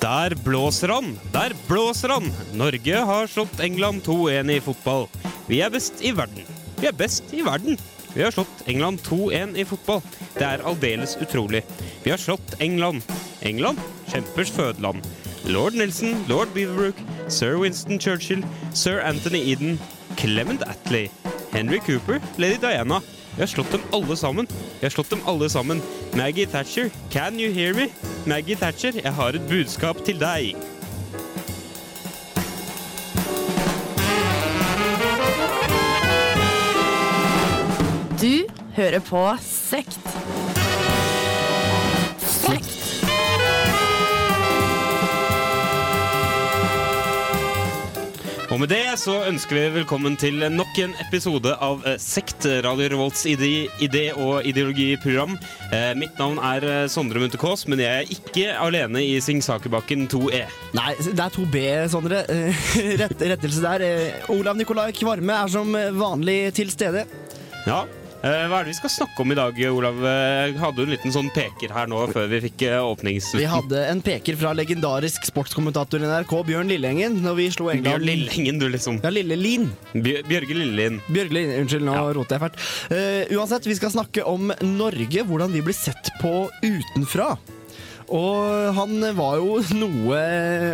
Der blåser han! Der blåser han! Norge har slått England 2-1 i fotball. Vi er best i verden. Vi er best i verden. Vi har slått England 2-1 i fotball. Det er aldeles utrolig. Vi har slått England. England? Kjempers fødeland. Lord Nelson, lord Beaverbrook, sir Winston Churchill, sir Anthony Eden, Clement Attlee, Henry Cooper, lady Diana. Vi har slått dem alle sammen. Jeg har slått dem alle sammen. Maggie Thatcher, can you hear me? Maggie Thatcher, jeg har et budskap til deg. Du hører på. Sekt. Og med det så ønsker vi velkommen til nok en episode av eh, Sekt, Radio Revolts ide idé- og ideologiprogram. Eh, mitt navn er eh, Sondre Munthe Kaas, men jeg er ikke alene i Singsakerbakken 2E. Nei, det er 2B, Sondre. Eh, Rett, rettelse der. Eh, Olav Nikolai Kvarme er som vanlig til stede. Ja. Eh, hva er det vi skal snakke om i dag, Olav? Eh, hadde du en liten sånn peker her nå før vi fikk eh, Vi hadde en peker fra legendarisk sportskommentator i NRK, Bjørn Lillengen. når vi slo England Bjørn Lillengen, du, liksom. Ja, Lille Lin. Lillelin. Bjørge Lin, unnskyld, nå Ja. roter jeg fælt. Uh, uansett, vi skal snakke om Norge, hvordan vi blir sett på utenfra. Og han var jo noe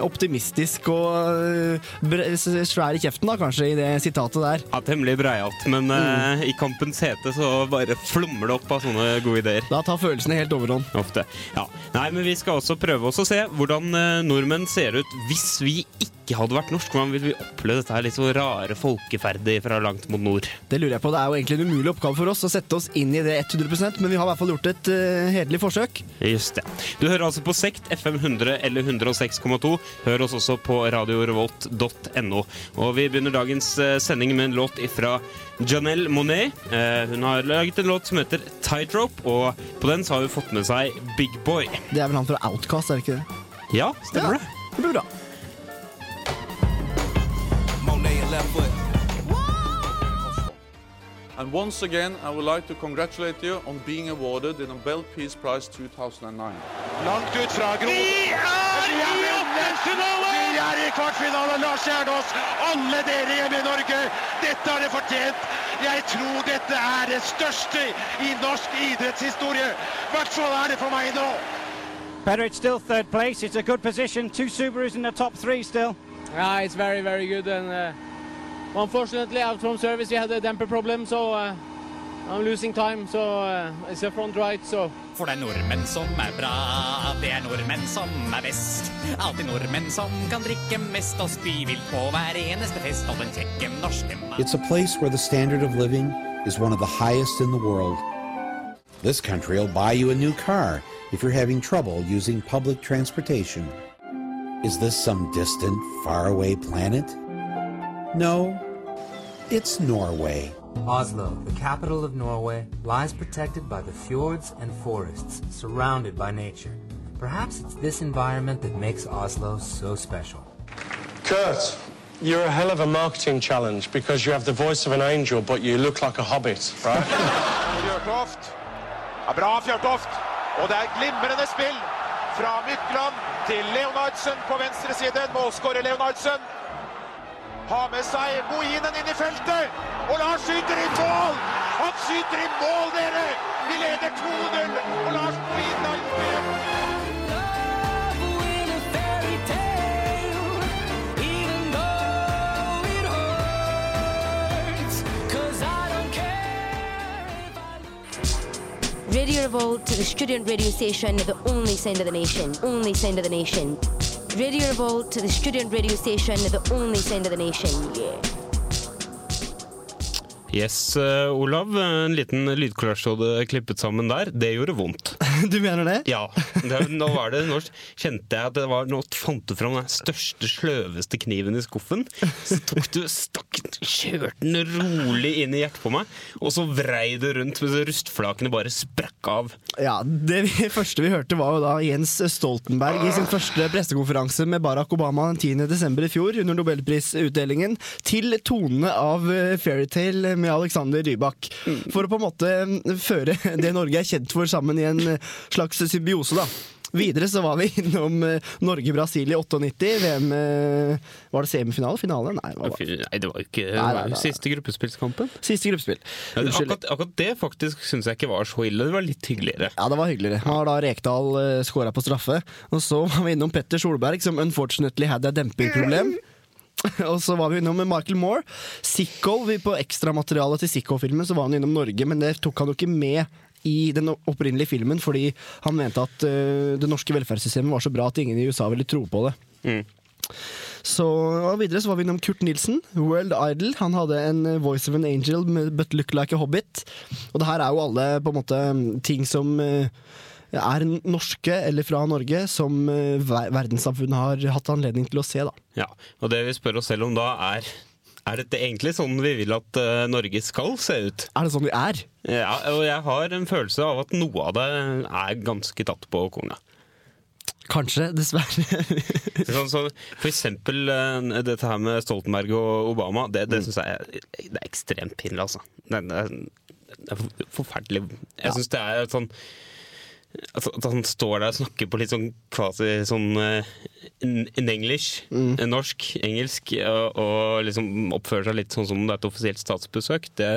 optimistisk og eh, svær i kjeften, da, kanskje, i det sitatet der. Ja, Temmelig breialt, men eh, i kampens hete så bare flommer det opp av sånne gode ideer. Da tar følelsene helt overhånd. Ofte. Ja. Nei, men vi skal også prøve oss å se hvordan eh, nordmenn ser ut hvis vi ikke hadde vært norsk. Hvordan ville vi oppleve dette her litt så rare folkeferdet fra langt mot nord? Det lurer jeg på. Det er jo egentlig en umulig oppgave for oss å sette oss inn i det 100% men vi har i hvert fall gjort et uh, hederlig forsøk. Just det. Du hører altså på Sekt FM 100 eller 106,2. Hør oss også på radiorevolt.no. Og vi begynner dagens eh, sending med en låt fra Janelle Monet. Eh, hun har laget en låt som heter Tightrope, og på den så har hun fått med seg Big Boy. Det er vel han fra Outcast, er det ikke det? Ja, stemmer Ja. det? Det blir bra. And once again, I would like to congratulate you on being awarded the Nobel Peace Prize 2009. Langt ut fra Gro. Vi er i åttendelsfinale! Vi er i kvartfinale, Lars Kjernås. Alle dere hjemme i Norge, dette har dere fortjent. Jeg tror dette er det største i norsk idrettshistorie. I hvert fall er det for meg nå. Better, it's still third place. It's a good position. Two Subarus in the top three still. Yeah, it's very, very good. And uh, unfortunately, out from service, we had a damper problem, so uh, I'm losing time. So uh, it's a front right. So For det er nordmenn som er bra, det er nordmenn som er best. Alltid nordmenn som kan drikke mest og spy vilt på hver eneste fest. Og den kjekke norske mann. It's a place where the standard of living is one of the highest in the world. This country will buy you a new car if you're having trouble using public transportation. Is this some distant, faraway planet? No, it's Norway. Oslo, the capital of Norway, lies protected by the fjords and forests, surrounded by nature. Perhaps it's this environment that makes Oslo so special. Kurt, you're a hell of a marketing challenge because you have the voice of an angel, but you look like a hobbit, right? Fjørtoft. Ja, bra, Fjørtoft. Og det er glimrende spill fra Mykland til Leonardsen på venstre side. Målskårer Leonardsen. Har med seg Moinen inn er i feltet. Og Lars skyter i mål! Han skyter i mål, dere! Vi leder 2-0, og Lars Moinen har gjort det. Radio Revolt, to the student radio station, the only sound of the nation. Only sound of the nation. Radio Revolt, to the student radio station, the only sound of the nation. Yeah. Yes, eh, Olav. En liten lydkollasj du klippet sammen der. Det gjorde vondt. Du mener det? Ja. Det, nå var det, nå kjente jeg at det var Nå fant du fram den største, sløveste kniven i skuffen. Så tok du, stakk, kjørte den rolig inn i hjertet på meg, og så vrei det rundt mens rustflakene bare sprakk av. Ja, Det vi, første vi hørte, var jo da Jens Stoltenberg i sin første pressekonferanse med Barack Obama den 10. desember i fjor, under nobelprisutdelingen, til tonene av eh, Fairytale med Alexander Rybak. For å på en måte føre det Norge er kjent for, sammen i en eh, slags symbiose, da. Videre så var vi innom eh, Norge-Brasil i 98. VM eh, Var det semifinale? Finale? Nei, hva var det? Nei, det var ikke Nei, nei, nei. siste gruppespillskampen. Siste gruppespill. Ja, det- akkurat, akkurat det faktisk syns jeg ikke var så ille. Det var litt hyggeligere. Ja, det var hyggeligere. Her har da Rekdal uh, skåra på straffe. Og så var vi innom Petter Solberg, som unfortunately hadde et dempingproblem. Og så var vi innom Michael Moore. Sicko, vi på ekstramaterialet til Sicko-filmen så var han innom Norge, men det tok han jo ikke med i den opprinnelige filmen, fordi han mente at uh, det norske velferdssystemet var så bra at ingen i USA ville tro på det. Så og Videre så var vi innom Kurt Nilsen, World Idol. Han hadde en eh, voice of an angel med but look like a hobbit. Og det her er jo alle på en måte ting som eh, er norske eller fra Norge, som eh, verdenssamfunnet har hatt anledning til å se. da. Ja, og det vi spør oss selv om da er er dette egentlig sånn vi vil at uh, Norge skal se ut? Er det sånn vi er? Ja, og jeg har en følelse av at noe av det er ganske tatt på konga. Kanskje, dessverre. Sånn, så for eksempel uh, dette her med Stoltenberg og Obama, det, det syns jeg det er ekstremt pinlig, altså. Det, det er forferdelig. Jeg syns det er sånn altså, At han står der og snakker på litt sånn kvasi sånn eh, in, in English, eh, norsk, engelsk, og, og liksom oppfører seg litt sånn som om det er et offisielt statsbesøk. Det,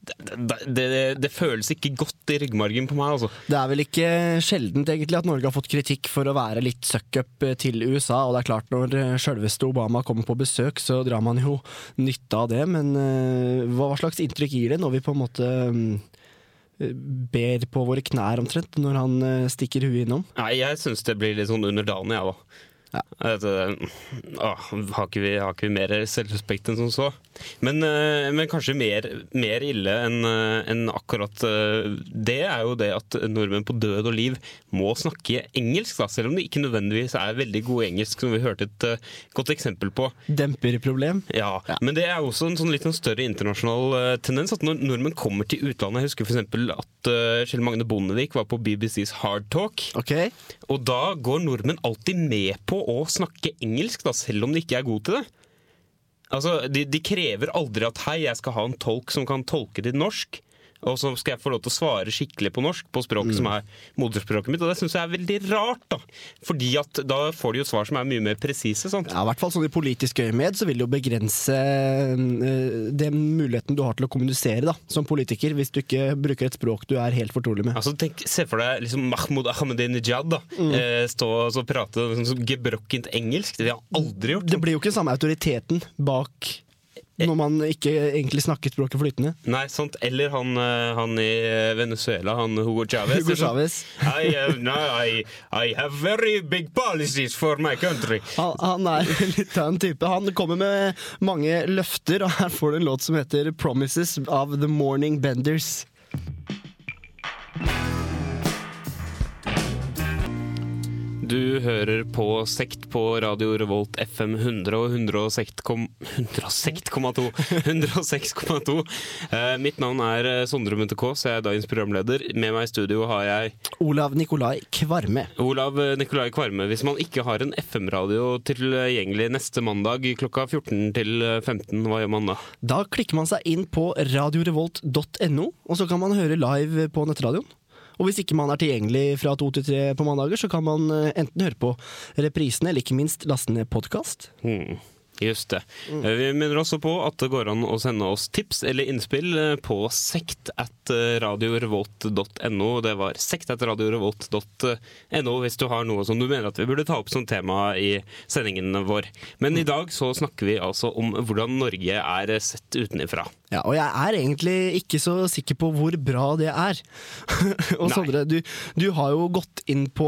det, det, det, det føles ikke godt i ryggmargen på meg, altså. Det er vel ikke sjeldent egentlig at Norge har fått kritikk for å være litt suck-up til USA, og det er klart når sjølveste Obama kommer på besøk, så drar man jo nytte av det, men eh, hva slags inntrykk gir det når vi på en måte mm, ber på våre knær omtrent, når han eh, stikker huet innom? Nei, jeg syns det blir litt sånn underdanig, jeg, da. At, eh, åh, har, ikke vi, har ikke vi mer selvrespekt enn som så? Men, eh, men kanskje mer, mer ille enn en akkurat eh, det, er jo det at nordmenn på død og liv må snakke engelsk, da, selv om de ikke nødvendigvis er veldig gode i engelsk, som vi hørte et eh, godt eksempel på. Demperproblem? Ja, men det er også en sånn litt sånn større internasjonal eh, tendens. At når nordmenn kommer til utlandet Jeg husker f.eks. at Kjell Magne Bondevik var på BBCs Hard Talk. Og da går nordmenn alltid med på å snakke engelsk, da, selv om de ikke er gode til det. Altså, de, de krever aldri at 'hei, jeg skal ha en tolk som kan tolke til norsk'. Og så skal jeg få lov til å svare skikkelig på norsk, på språk som er moderspråket mitt. Og det syns jeg er veldig rart, da. Fordi at da får de jo svar som er mye mer presise. Ja, i hvert fall sånn I politisk øyemed så vil det jo begrense eh, den muligheten du har til å kommunisere da, som politiker, hvis du ikke bruker et språk du er helt fortrolig med. Altså, tenk, Se for deg liksom Mahmoud Ahmadinejad da, Mm. eh, stå og prate så gebrokkent engelsk. Det har jeg aldri gjort. Det blir jo ikke samme autoriteten bak når man ikke egentlig snakket språket flytende. Nei, sant. Eller han, eh, han i Venezuela, han Hugo Chavez. Hugo Chavez. I, no, I, I have very big policies for my country. Han, han er litt av en type. Han kommer med mange løfter, og her får du en låt som heter 'Promises' av The Morning Benders. Du hører på Sekt på Radio Revolt FM 100 og 106,2. 106,2. Eh, mitt navn er eh, Sondre Munthe Kaas, jeg er dagens programleder. Med meg i studio har jeg Olav Nikolai Kvarme. Olav eh, Nikolai Kvarme. Hvis man ikke har en FM-radio tilgjengelig neste mandag klokka 14 til 15, hva gjør man da? Da klikker man seg inn på radiorevolt.no, og så kan man høre live på nettradioen. Og hvis ikke man er tilgjengelig fra to til tre på mandager, så kan man eh, enten høre på reprisene, eller ikke minst laste ned podkast. Hmm, just det. Mm. Vi minner også på at det går an å sende oss tips eller innspill eh, på sekt at eh, radiorevolt.no. Det var sekt at radiorevolt.no hvis du har noe som du mener at vi burde ta opp som tema i sendingen vår. Men i dag så snakker vi altså om hvordan Norge er sett utenifra. Ja, og jeg er egentlig ikke så sikker på hvor bra det er. og. Sondre, du, du har jo gått inn på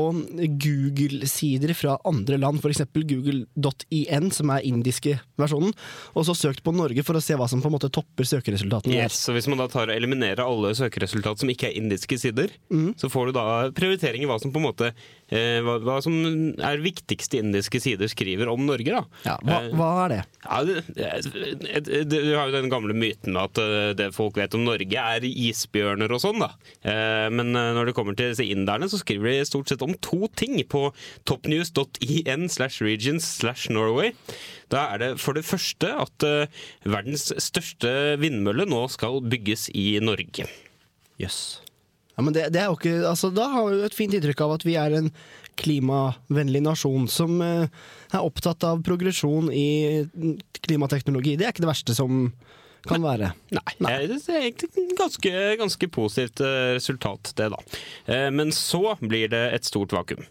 Google-sider fra andre land, f.eks. google.in, som er indiske versjonen, og så søkt på Norge for å se hva som på en måte topper søkeresultatene. Yes, så Hvis man da tar og eliminerer alle søkeresultat som ikke er indiske sider, mm. så får du da prioritering i hva som på en måte eh, hva, hva som er viktigste indiske sider skriver om Norge. da. Ja, hva, Eh, hva er det? Ja, det, Du har jo den gamle myten med at eh, det folk vet om Norge, er isbjørner og sånn. da. Eh, Men når det kommer til inderne, så skriver de stort sett om to ting på topnews.in slash regions slash Norway. Da er det for det første at eh, verdens største vindmølle nå skal bygges i Norge. Jøss. Ja, men det, det er jo ikke, altså, da har vi jo et fint inntrykk av at vi er en klimavennlig nasjon som eh, er opptatt av progresjon i klimateknologi. Det er ikke det verste som kan være. Nei, Nei. det er egentlig et ganske, ganske positivt eh, resultat, det da. Eh, Men så blir det et stort vakuum.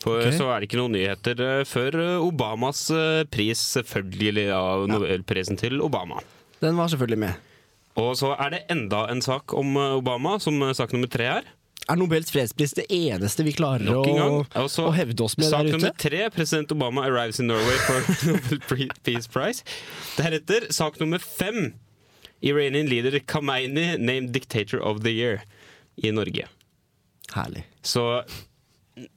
For okay. så er det ikke noen nyheter eh, før eh, Obamas eh, pris, selvfølgelig av Nobelprisen til Obama. Den var selvfølgelig med. Og så er det enda en sak om Obama, som sak nummer tre er. Er Nobels fredspris det eneste vi klarer å, Også, å hevde oss med der ute? sak nummer tre, president Obama arrives in Norway for Nobel Peace Prize. Deretter sak nummer fem. Iranian leader Khamenei named dictator of the year i Norge. Herlig. Så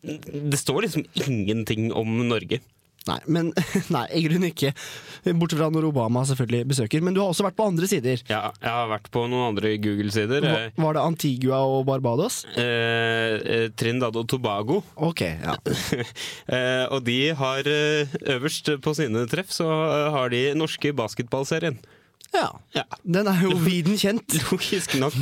det står liksom ingenting om Norge. Nei, men nei, i grunnen ikke. Bortsett fra når Obama selvfølgelig besøker. Men du har også vært på andre sider. Ja, jeg har vært på noen andre Google-sider. Var det Antigua og Barbados? Eh, Trindad og Tobago. Ok, ja. eh, og de har eh, øverst på sine treff så eh, har de norske basketballserien. Ja. Den er jo viden kjent. Logisk nok.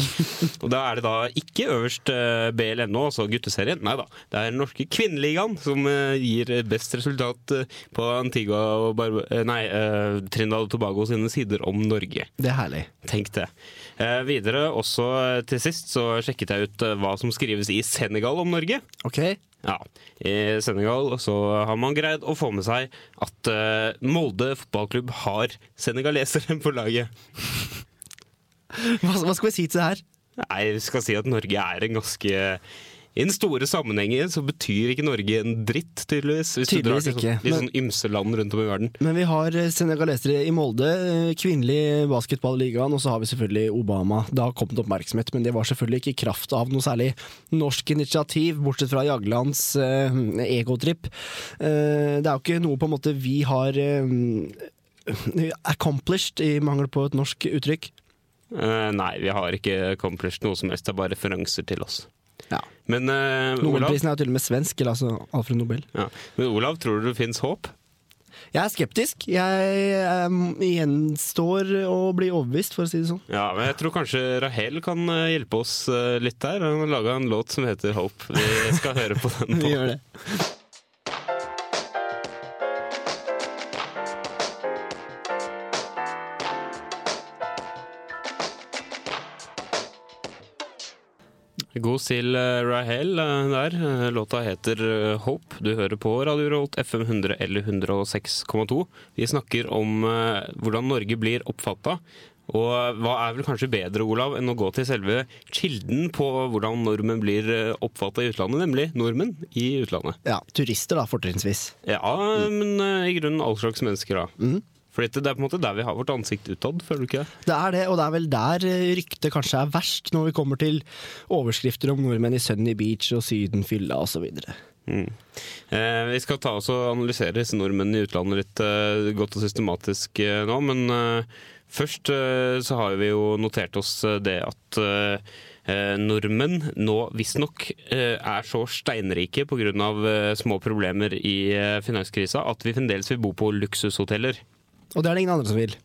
Og da er det da ikke øverst eh, BLNO, altså gutteserien. Nei da. Det er den norske kvinneligaen som eh, gir best resultat eh, på Antigua og Barba eh, Nei, Trindal og Tobago sine sider om Norge. Det er herlig. Tenk det. Eh, videre, også eh, til sist, så sjekket jeg ut eh, hva som skrives i Senegal om Norge. Ok. Ja, I Senegal så har man greid å få med seg at uh, Molde fotballklubb har senegalesere på laget. Hva, hva skal vi si til det her? Nei, vi skal si at Norge er en ganske I den store sammenhengen så betyr ikke Norge en dritt, tydeligvis. Hvis Tydeligvis du drar til ikke, sånn, litt men- sånn ymse land rundt om i verden. Men vi har eh, senegalesere i Molde, eh, kvinnelig basketballigaen, og så har vi selvfølgelig Obama. Det har kommet oppmerksomhet, men det var selvfølgelig ikke i kraft av noe særlig norsk initiativ, bortsett fra Jaglands eh, egotripp. Eh, det er jo ikke noe på en måte vi har eh, accomplished, i mangel på et norsk uttrykk. Eh, nei, vi har ikke accomplished noe som helst, det er bare referanser til oss. Ja. Men eh, Olav, er jo til og med svensk, eller altså Alfred Nobel. ja. Men Olav, tror du det fins håp? Jeg er skeptisk. Jeg eh, gjenstår å bli overbevist, for å si det sånn. Ja, men jeg tror kanskje Rahel kan eh, hjelpe oss eh, litt der. Han har laga en låt som heter Hope. Vi skal høre på den. Vi gjør det. God stil eh, Rahel eh, der. Eh, Låta heter Hope. Du hører på Radio Rolt FM 100 eller 106,2. Vi snakker om hvordan Norge blir oppfatta. Og hva er vel kanskje bedre, Olav, enn å gå til selve kilden på hvordan nordmenn blir oppfatta i utlandet, nemlig nordmenn i utlandet. Ja, turister da, fortrinnsvis. Ja, men i grunnen all slags mennesker, da. For det er på en måte der vi har vårt ansikt utad, føler du ikke det? Det er det, og det er vel der eh, ryktet kanskje er verst, når vi kommer til overskrifter om nordmenn i Sunny Beach og Sydenfylla osv. Mm. Eh, vi skal ta oss og analysere disse nordmennene i utlandet litt eh, godt og systematisk eh, nå, men eh, først eh, så har vi jo notert oss det at eh, nordmenn nå visstnok eh, er så steinrike pga. Eh, små problemer i eh, finanskrisa at vi fremdeles vil bo på luksushoteller. Og det er det ingen andre som vil.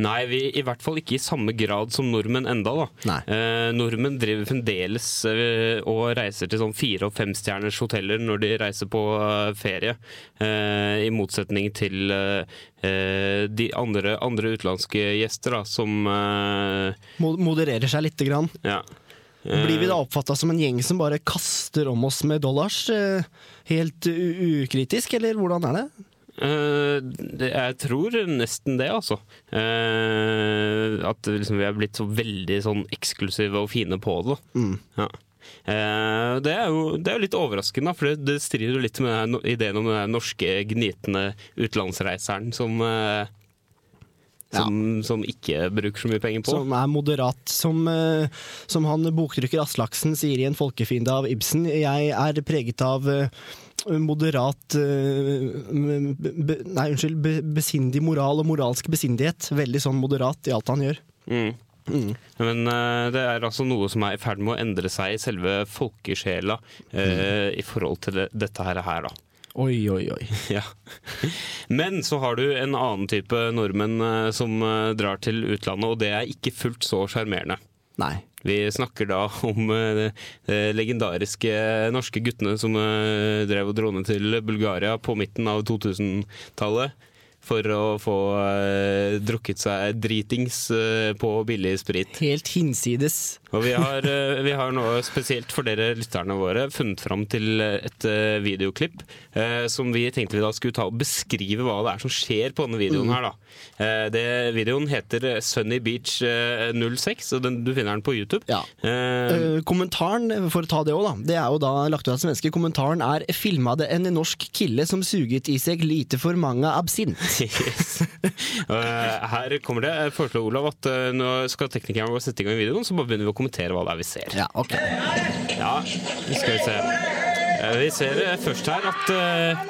Nei, vi, i hvert fall ikke i samme grad som nordmenn enda. da. Eh, nordmenn driver fremdeles eh, og reiser til sånn fire- og femstjerners hoteller når de reiser på eh, ferie. Eh, I motsetning til eh, eh, de andre, andre utenlandske gjester da, som Modererer seg lite grann. Ja. Blir vi da oppfatta som en gjeng som bare kaster om oss med dollars? Helt ukritisk, eller hvordan er det? Eh, det, jeg tror nesten det, altså. Uh, at liksom, vi er blitt så veldig sånn eksklusive og fine på det. Mm. Ja. Uh, det, er jo, det er jo litt overraskende, for det, det strider jo litt med denne, ideen om den norske gnitende utenlandsreiseren som som, som ikke bruker så mye penger på. Som er moderat. Som, som han boktrykker Aslaksen sier i En folkefiende av Ibsen. Jeg er preget av moderat eh, be, Nei, unnskyld. Be, besindig moral og moralsk besindighet. Veldig sånn moderat i alt han gjør. Mm. Men uh, det er altså noe som er i ferd med å endre seg i selve folkesjela eh, i forhold til det, dette her, her da. Oi, oi, oi. Ja. Men så har du en annen type nordmenn uh, som drar til utlandet, og det er ikke fullt så sjarmerende. Nei. Vi snakker da om eh, de legendariske norske guttene som eh, drev og dro ned til Bulgaria på midten av 2000-tallet for å få eh, drukket seg dritings på billig sprit. Helt hinsides. Og vi har, eh, vi har nå, spesielt for dere lytterne våre, funnet fram til et eh, videoklipp eh, som vi tenkte vi da skulle ta og beskrive hva det er som skjer på denne videoen her. da. Eh, det, videoen heter Sunny Beach eh, 06, og den, du finner den på YouTube. Ja. Eh, Eh, kommentaren, for å ta det òg, da. Det er jo da lagt ut av svenske. Kommentaren er 'filma det en norsk kille som suget i seg lite for mange absint'. Yes. Eh, her kommer det. Jeg foreslår Olav at eh, nå skal teknikeren vår sette i gang videoen, så bare begynner vi å kommentere hva det er vi ser. Ja, ok. Ja, skal vi se. Eh, Vi ser eh, først her at eh,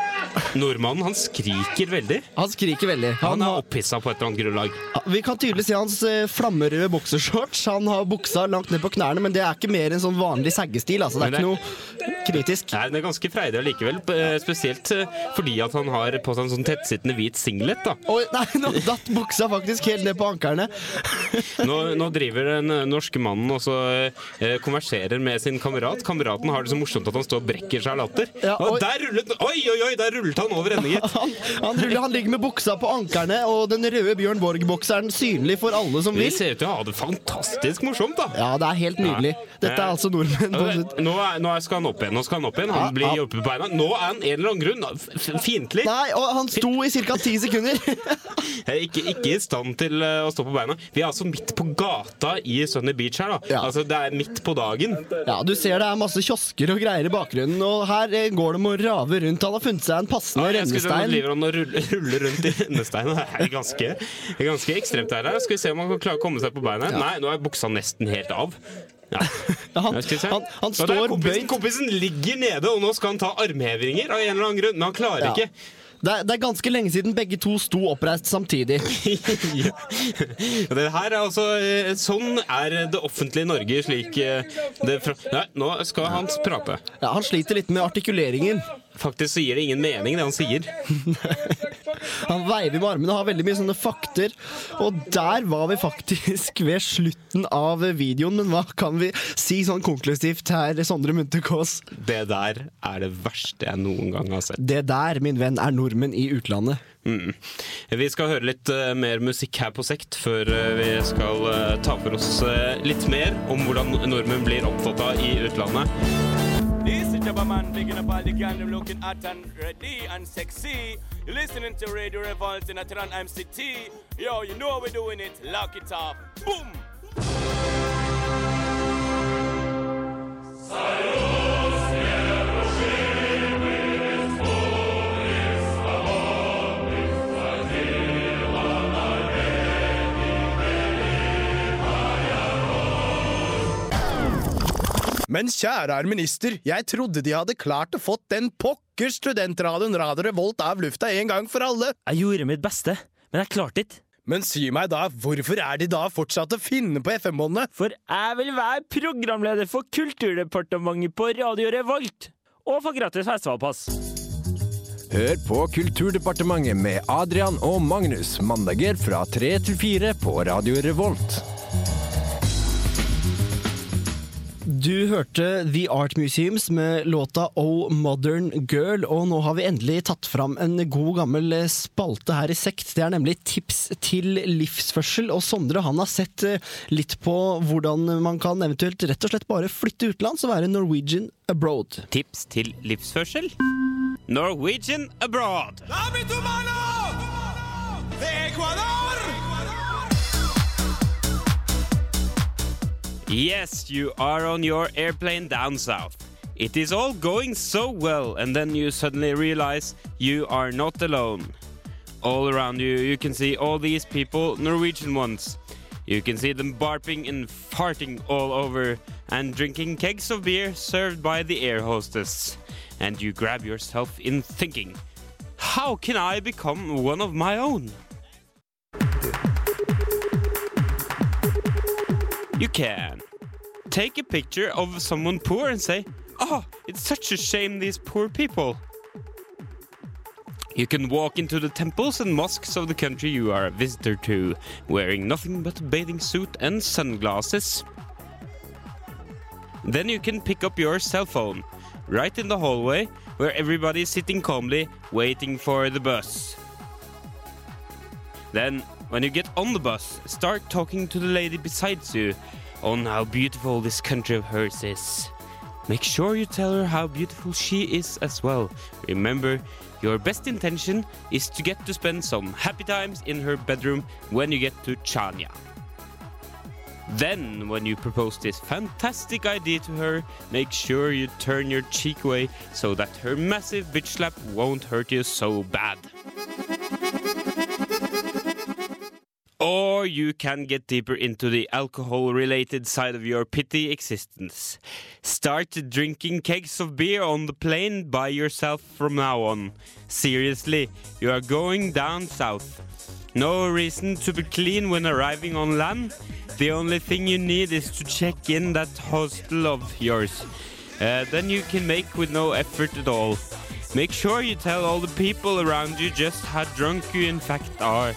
nordmannen han skriker veldig. Han skriker veldig. Han er opphissa på et eller annet grunnlag. Vi kan tydelig se hans eh, flammerøde boksershorts. Han har buksa langt ned på knærne, men det er ikke mer enn sånn vanlig saggestil. Altså. Det er det, ikke noe kritisk. Nei, Den er ganske freidig allikevel, eh, spesielt eh, fordi at han har på seg en sånn tettsittende hvit singlet. da. Oi, nei, nå datt buksa faktisk helt ned på ankerne. Nå, nå driver den norske mannen og så eh, konverserer med sin kamerat. Kameraten har det så morsomt at han står og brekker seg av latter. Ja, og der rullet Oi, oi, oi, der rullet han over ende, gitt. Han, han, ruller, han ligger med buksa på ankerne, og den røde Bjørn Borg-bokseren synlig for alle som Vi vil. ser ut til å ha det fantastisk morsomt, da. Ja, det er helt nydelig. Dette er altså nordmenn. på- Nå, er, nå skal han opp igjen. Nå skal Han opp igjen Han Ja, blir ja. hjulpet på beina. Nå er han en eller annen grunn fiendtlig. Nei, og han sto i ca. ti sekunder. Ikke, ikke i stand til eh, å stå på beina. Vi er altså midt på gata i Sunny Beach her. da Altså Det er midt på dagen. Ja, Du ser det er masse kiosker og greier i bakgrunnen, og her eh, går de og raver rundt. Han har funnet seg en passende Ja, rennestein. og ruller, ruller rundt i rennesteinen. Det er ganske, ganske ekstremt her. Skal vi se om han kan klare å komme seg på beina. Nei, nå er buksa nesten helt av. Ja. han, Ja, han, han står kompisen, bøyd. kompisen ligger nede, og nå skal han ta armhevinger av en eller annen grunn. Men han klarer Ja. ikke. Det er, det er ganske lenge siden begge to sto oppreist samtidig. ja. Det her er altså eh, Sånn er det offentlige Norge slik eh, det Nei, nå skal han prate. Ja, Han sliter litt med artikuleringen. Faktisk så gir det ingen mening, det han sier. Han veiver med armene og har veldig mye sånne fakter. Og der var vi faktisk ved slutten av videoen, men hva kan vi si sånn konklusivt her, Sondre Munthe Kaas? Det der er det verste jeg noen gang har sett. Det der, min venn, er nordmenn i utlandet. Mm. Vi skal høre litt uh, mer musikk her på Sekt før uh, vi skal uh, ta for oss litt mer om hvordan nordmenn blir oppfatta i utlandet. Man, bigging up all the gang, them looking hot and ready and sexy. You're listening to Radio Revolt in Atran MCT. Yo, you know how we're doing it. Lock it up. Boom! Men kjære herr minister, jeg trodde de hadde klart å fått den pokker studentradioen Radio Revolt av lufta en gang for alle. Jeg gjorde mitt beste, men jeg klarte ikke. Men si meg da, hvorfor er de da fortsatt å finne på FM-båndene? For jeg vil være programleder for Kulturdepartementet på Radio Revolt, og få gratis festivalpass. Hør på Kulturdepartementet med Adrian og Magnus mandager fra tre til fire på Radio Revolt. Du hørte The Art Museums med låta Oh Modern Girl, og nå har vi endelig tatt fram en god gammel spalte her i Sekt. Det er nemlig tips til livsførsel, og Sondre han har sett eh, litt på hvordan man kan eventuelt rett og slett bare flytte utenlands og være Norwegian abroad. Tips til livsførsel? Norwegian abroad. Yes, you are on your airplane down south. It is all going so well, and then you suddenly realize you are not alone. All around you, you can see all these people, Norwegian ones. You can see them barping and farting all over and drinking kegs of beer served by the air hostess. And you grab yourself in thinking, how can I become one of my own? You can. Take a picture of someone poor and say, Oh, it's such a shame these poor people. You can walk into the temples and mosques of the country you are a visitor to, wearing nothing but a bathing suit and sunglasses. Then you can pick up your cell phone right in the hallway where everybody is sitting calmly waiting for the bus. Then, when you get on the bus, start talking to the lady beside you on how beautiful this country of hers is. Make sure you tell her how beautiful she is as well. Remember, your best intention is to get to spend some happy times in her bedroom when you get to Chania. Then, when you propose this fantastic idea to her, make sure you turn your cheek away so that her massive bitch slap won't hurt you so bad. Or you can get deeper into the alcohol related side of your pity existence. Start drinking kegs of beer on the plane by yourself from now on. Seriously, you are going down south. No reason to be clean when arriving on land. The only thing you need is to check in that hostel of yours. Uh, then you can make with no effort at all. Make sure you tell all the people around you just how drunk you in fact are.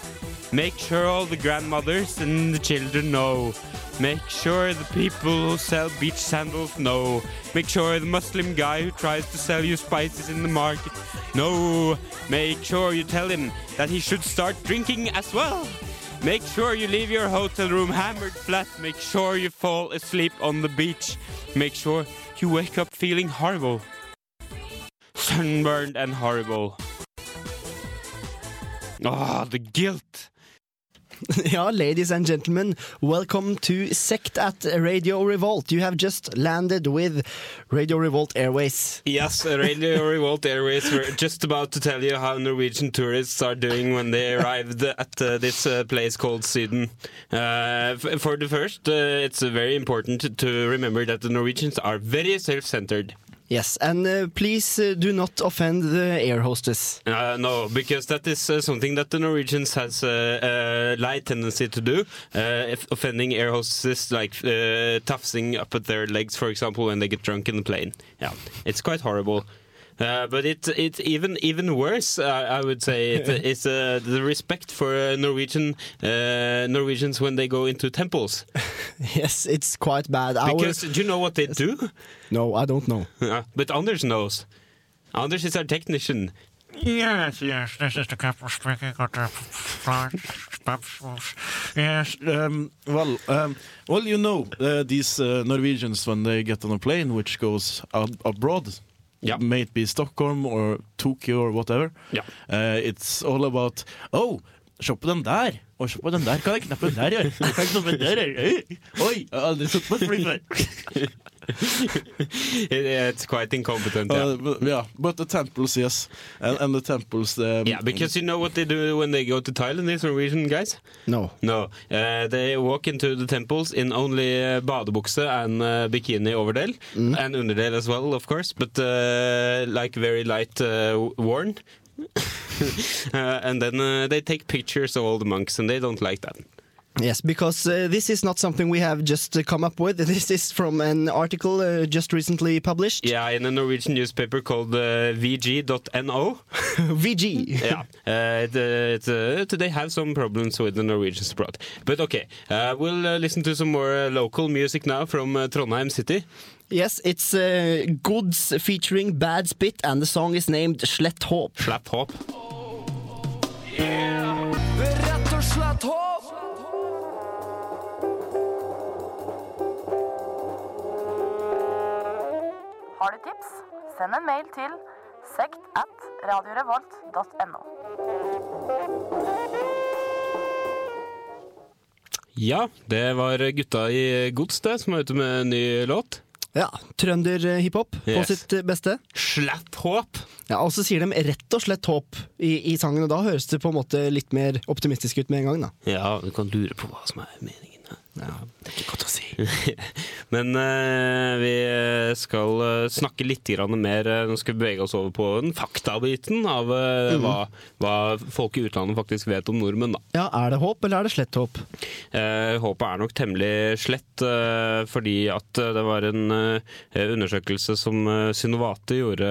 Make sure all the grandmothers and the children know. Make sure the people who sell beach sandals know. Make sure the Muslim guy who tries to sell you spices in the market know. Make sure you tell him that he should start drinking as well. Make sure you leave your hotel room hammered flat. Make sure you fall asleep on the beach. Make sure you wake up feeling horrible. Sunburned and horrible. Ah, the guilt. Ja, ladies and gentlemen, welcome to Sect at Radio Revolt. You have just landed with Radio Revolt Airways. Yes, Radio Revolt Airways were just about to tell you how Norwegian tourists are doing when they arrived at uh, this uh, place called Syden. Uh, for the first, uh, it's very important to remember that the Norwegians are very self-centered. Yes, and uh, please uh, do not offend the air hostess. Uh, no, because that is uh, something that the Norwegians has a uh, light tendency to do, uh, offending air hostesses, like uh, tufting up at their legs, for example, when they get drunk in the plane. Yeah, it's quite horrible. Uh, but it it's even even worse. Uh, I would say it, it's uh, the respect for uh, Norwegian uh, Norwegians when they go into temples. yes, it's quite bad. Our- Because do you know what they do? No, I don't know. Yeah, but Anders knows. Anders is our technician. Yes, yes, this is the captain speaking of the flight. Yes, um, well, um, well, you know, uh, these uh, Norwegians when they get on a plane which goes ab- abroad, may it be Stockholm or Tokyo or whatever, Yeah. uh, it's all about Oh, se på den der! Og se på den der, Hva er knappen der gjør? Kan jeg knappe der gjøre? Oi, jeg har aldri sett på et fly før! it's quite incompetent. Yeah. Uh, but, yeah, but the temples, yes, and, and the temples. Um, Yeah, because you know what they do when they go to Thailand, these Norwegian guys? No. No. Uh, they walk into the temples in only uh, badebukse and uh, bikini overdel, and underdel as well, of course, but uh, like very light uh, worn. uh, and then they take pictures of all the monks, and they don't like that. Yes, because uh, this is not something we have just uh, come up with. This is from an article uh, just recently published. Yeah, in a Norwegian newspaper called uh, VG.no. VG. yeah, uh, it, uh, it, uh, they have some problems with the Norwegian abroad. But okay, uh, we'll uh, listen to some more uh, local music now from uh, Trondheim City. Yes, it's uh, Goods featuring Bad Spit, and the song is named Slett Håp. Slett Håp. Rett og slett håp! Har du tips? Send en mail til sekt at radiorevolt.no. Ja, det var gutta i Gods det, som er ute med en ny låt. Ja, trønder-hiphop på Yes. sitt beste. Slett håp! Ja, Og så sier de rett og slett håp i, i sangen, og da høres det på en måte litt mer optimistisk ut med en gang. da. Ja, du kan lure på hva som er meningen. Ja, det er ikke godt å si. Men uh, vi skal eh, snakke litt grann mer eh, Nå skal vi bevege oss over på den faktabiten av uh, mm. hva, hva folk i utlandet faktisk vet om nordmenn. da. Ja, Er det håp, eller er det slett håp? Uh, håpet er nok temmelig slett, eh, fordi at eh, det var en eh, undersøkelse som eh, Synovate gjorde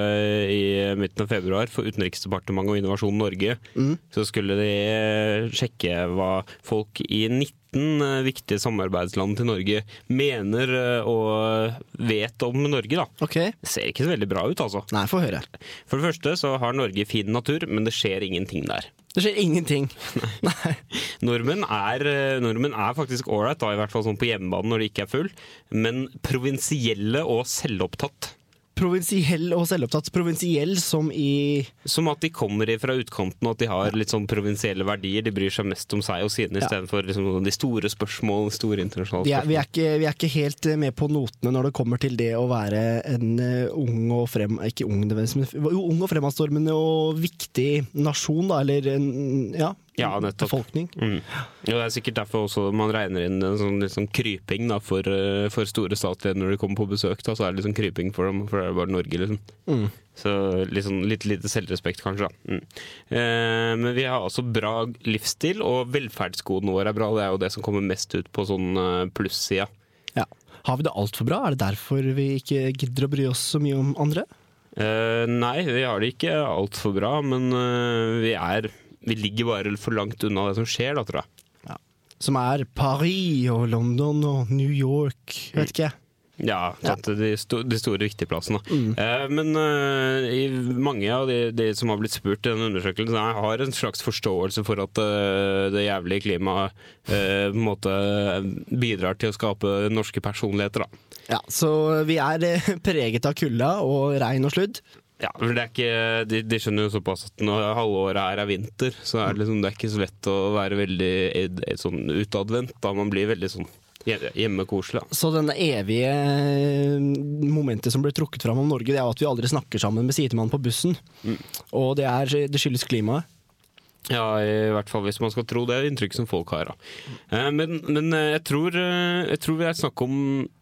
i midten av februar for Utenriksdepartementet og Innovasjon Norge. Mm. Så skulle de eh, sjekke hva folk i 19 15 eh, viktige samarbeidsland til Norge mener eh, og vet om Norge, da. Okay. Det ser ikke så veldig bra ut, altså. Nei, få høre. For det første så har Norge fin natur, men det skjer ingenting der. Det skjer ingenting. Nordmenn er, eh, nordmenn er faktisk ålreit, i hvert fall sånn på hjemmebane når de ikke er full, men provinsielle og selvopptatt. Provinsiell og selvopptatt. Provinsiell som i Som at de kommer fra utkanten og at de har litt sånn provinsielle verdier. De bryr seg mest om seg og sine Ja. istedenfor liksom de store spørsmål, store internasjonale spørsmål. er, vi, er ikke, vi er ikke helt eh, med på notene når det kommer til det å være en eh, ung og frem... Ikke ung, men jo, ung og fremadstormende og viktig nasjon, da, eller en ja, Ja, befolkning. Mm. Og det er sikkert derfor også man regner inn en sånn, sånn kryping da, for, eh, for store statlige når de kommer på besøk. Da, så er det sånn kryping for dem, for det er bare Norge, liksom. Mm. Så sånn, litt lite selvrespekt, kanskje. Mm. Eh, men vi har også bra livsstil, og velferdsgodene våre er bra. Det er jo det som kommer mest ut på sånn eh, plussida. Ja. Har vi det altfor bra? Er det derfor vi ikke gidder å bry oss så mye om andre? Eh, nei, vi har det ikke altfor bra, men uh, vi er Vi ligger bare for langt unna det som skjer, da, tror jeg. Som er Paris og London og New York, vet ikke jeg. Ja, sant, De, sto, de store viktige plassene. Mm. Eh, men eh, i mange av de, de som har blitt spurt i denne undersøkelsen, jeg har en slags forståelse for at eh, det jævlige klimaet eh, bidrar til å skape norske personligheter. Da. Ja, Så vi er eh, preget av kulda og regn og sludd. Ja, for det ikke, de, de skjønner jo såpass at når halve året her er vinter, så er det, liksom, det er ikke så lett å være veldig eh, sånn utadvendt. Da man blir veldig sånn hjemmekoselig. Så denne evige eh, momentet som blir trukket fram om Norge, det er at vi aldri snakker sammen med sidemannen på bussen. Og det, er, det skyldes klimaet. Ja, i hvert fall hvis man skal tro det inntrykket som folk har. Da. Eh, Men, men jeg, tror, jeg tror vi er snakk om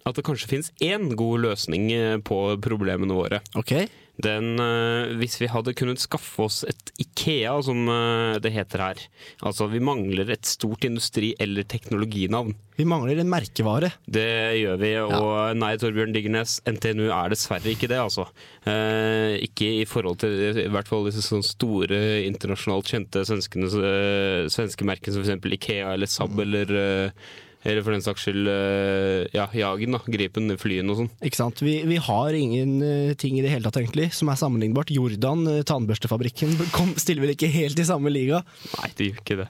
at det kanskje finnes én god løsning på problemene våre. Den, eh, hvis vi hadde kunnet skaffe oss et Ikea, som eh, det heter her. Altså, vi mangler et stort industri- eller teknologinavn. Vi mangler en merkevare. Det gjør vi, og nei, Torbjørn Diggernes, NTNU er dessverre ikke det, altså. Eh, ikke i forhold til i hvert fall disse sånne store internasjonalt kjente svenskene, eh, svenske merkene som f.eks. Ikea eller Saab eller eh, eller for den saks skyld eh, ja, Jagen, da, Gripen, flyene og sånn. Ikke sant? Vi, vi har ingenting i det hele tatt egentlig som er sammenlignbart. Jordan, eh, tannbørstefabrikken, kom, stiller vel ikke helt i samme liga? Nei, det gjør ikke det.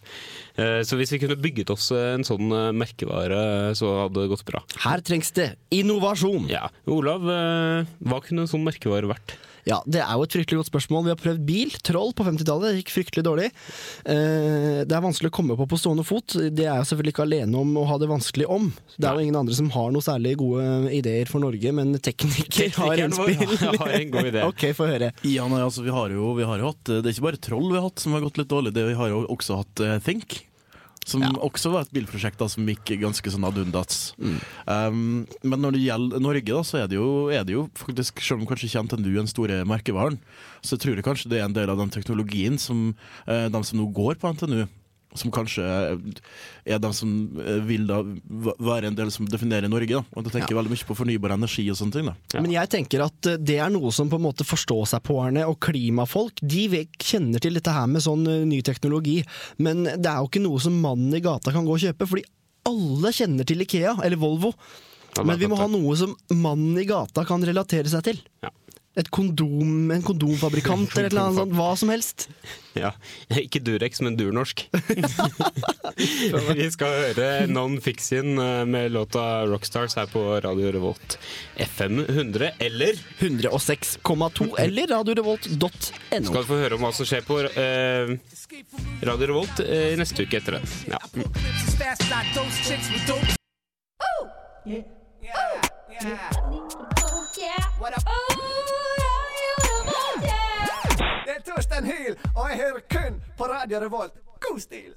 Eh, Så hvis vi kunne bygget oss en sånn eh, merkevare, så hadde det gått bra. Her trengs det innovasjon! Ja. Olav, eh, hva kunne en sånn merkevare vært? Ja, Det er jo et fryktelig godt spørsmål. Vi har prøvd bil, Troll, på 50-tallet. Det gikk fryktelig dårlig. Eh, Det er vanskelig å komme på på stående fot. Det er jeg selvfølgelig ikke alene om å ha det vanskelig om. Det er jo ingen andre som har noe særlig gode ideer for Norge, men tekniker har Teknikeren Ja, jeg har en god idé. ok, få høre. Ja, nei, altså, vi har jo, vi har jo hatt, Det er ikke bare Troll vi har hatt som har gått litt dårlig, det vi har jo også hatt eh, Think. Som også var et bilprosjekt da, som gikk ganske sånn ad undas. Um, men når det gjelder Norge, da, så er det jo, er det jo faktisk, selv om kanskje ikke NTNU er den store merkevaren, så tror jeg kanskje det er en del av den teknologien som uh, de som nå går på NTNU, som kanskje er de som eh, vil da være en del som definerer Norge. Da. Og da tenker ja. veldig mye på fornybar energi og sånne ting. da. Men jeg tenker at eh, det er noe som på en måte forståsegpåerne og klimafolk de kjenner til dette her med sånn eh, ny teknologi, men det er jo ikke noe som mannen i gata kan gå og kjøpe, fordi alle kjenner til Ikea eller Volvo. Ja, Men vi må ha noe som mannen i gata kan relatere seg til. Et kondom, en kondomfabrikant eller et eller annet sånt, hva som helst. Ja, Ikke Durex, men durnorsk. Vi skal høre Non-Fiction eh, med låta Rockstars her på Radio Revolt. FM 100 eller 106,2 eller radiorevolt.no. Skal få høre om hva som skjer på eh, Radio Revolt eh, neste uke etter det. Ja. Det er Torstein Hyl, og jeg hører kun på Radio Revolt. God stil!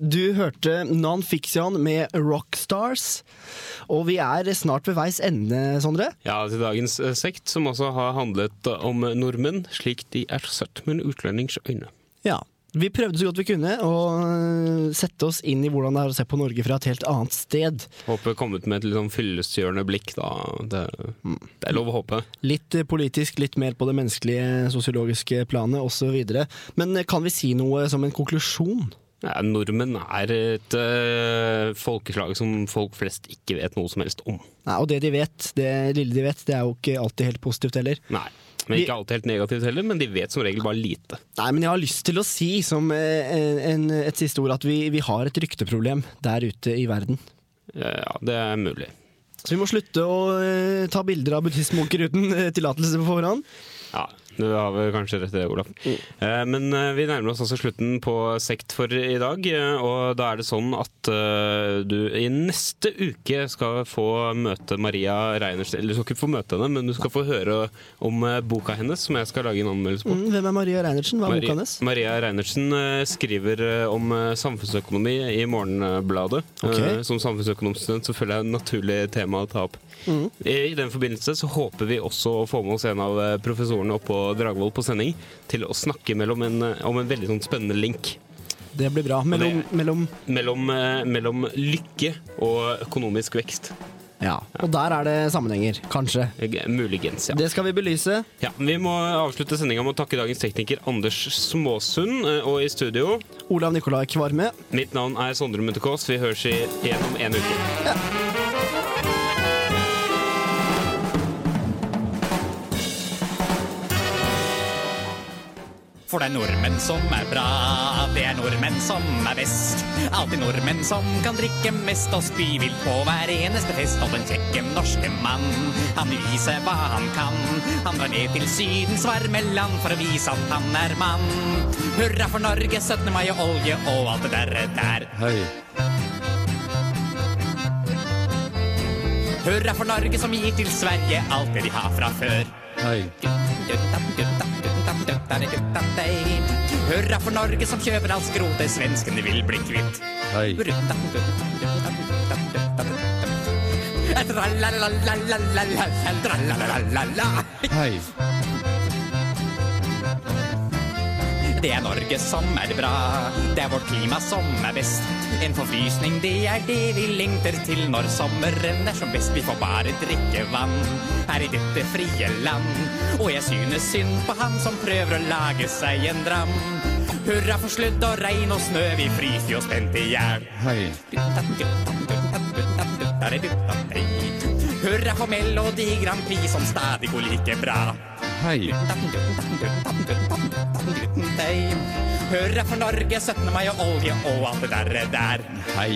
Du hørte Non-Fiction med Rockstars, og vi er snart ved veis ende, Sondre. ja, til dagens eh, sekt, som også har handlet om nordmenn slik de er sett med en utlendings øyne. Ja. Vi prøvde så godt vi kunne å øh, sette oss inn i hvordan det er å se på Norge fra et helt annet sted. Håper kommet med et litt sånn fyllestgjørende blikk, da. Det, det er lov å håpe. Litt øh, politisk, litt mer på det menneskelige, sosiologiske planet osv. Men øh, kan vi si noe som en konklusjon Ja, nordmenn er et øh, folkeslag som folk flest ikke vet noe som helst om. Nei, og det de vet, det lille de vet, det er jo ikke alltid helt positivt heller. Nei. Men ikke alltid helt negativt heller, men de vet som regel bare lite. Nei, men jeg har lyst til å si som en, en, et siste ord at vi, vi har et rykteproblem der ute i verden. Ja, det er mulig. Så vi må slutte å eh, ta bilder av buddhistmunker uten eh, tillatelse på forhånd. Ja, du har vel kanskje rett i det, Olaf. Eh, men eh, vi nærmer oss også slutten på Sekt for i dag. eh, Og da er det sånn at du i neste uke skal få møte Maria Reinertsen. Eller du skal ikke få møte henne, men du skal få høre om boka hennes, som jeg skal lage en anmeldelse på. Mm, hvem er Maria Reinertsen? Hva er Maria, boka hennes? Maria Reinertsen skriver om samfunnsøkonomi i Morgenbladet. Okay. Som samfunnsøkonomstudent så føler jeg et naturlig tema å ta opp. Mm. I den forbindelse så håper vi også å få med oss en av professorene oppe på Dragvoll på sending til å snakke mellom en, om en veldig sånn spennende link. Det blir bra. Mellom, mellom Mellom, eh, mellom lykke og økonomisk vekst. Ja, og der er det sammenhenger, kanskje. Muligens, ja. Det skal vi belyse. Ja, Vi må avslutte sendinga med å takke dagens tekniker Anders Småsund. eh, Og i studio Olav Nikolai Kvarme. Mitt navn er Sondre Munterkaas. Vi høres igjen om en uke. For det er nordmenn som er bra, det er nordmenn som er best. Alltid nordmenn som kan drikke mest og spy vilt på hver eneste fest. Og den kjekke norske mann, han vil vise hva han kan. Han drar ned til Sydens varme land for å vise at han er mann. Hurra for Norge, 17. mai og olje og alt det der. der. Hei. Hurra for Norge som gir til Sverige alt det de har fra før. Hei. Hurra for Norge som kjøper alt skrotet svenskene vil bli kvitt. Hei. Hei. Det er Norge som er bra, det er vårt klima som er best. En forfrysning, det er det vi lengter til når sommeren er som best. Vi får bare drikke vann her i dette frie land. Og jeg synes synd på han som prøver å lage seg en dram. Hurra for sludd og regn og snø, vi fryser jo spent i hjel. Hei. Hurra for Melodi Grand Prix som stadig går like bra. Hei. Hurra for Norge, 17. mai og olje og alt det derre der. Hei.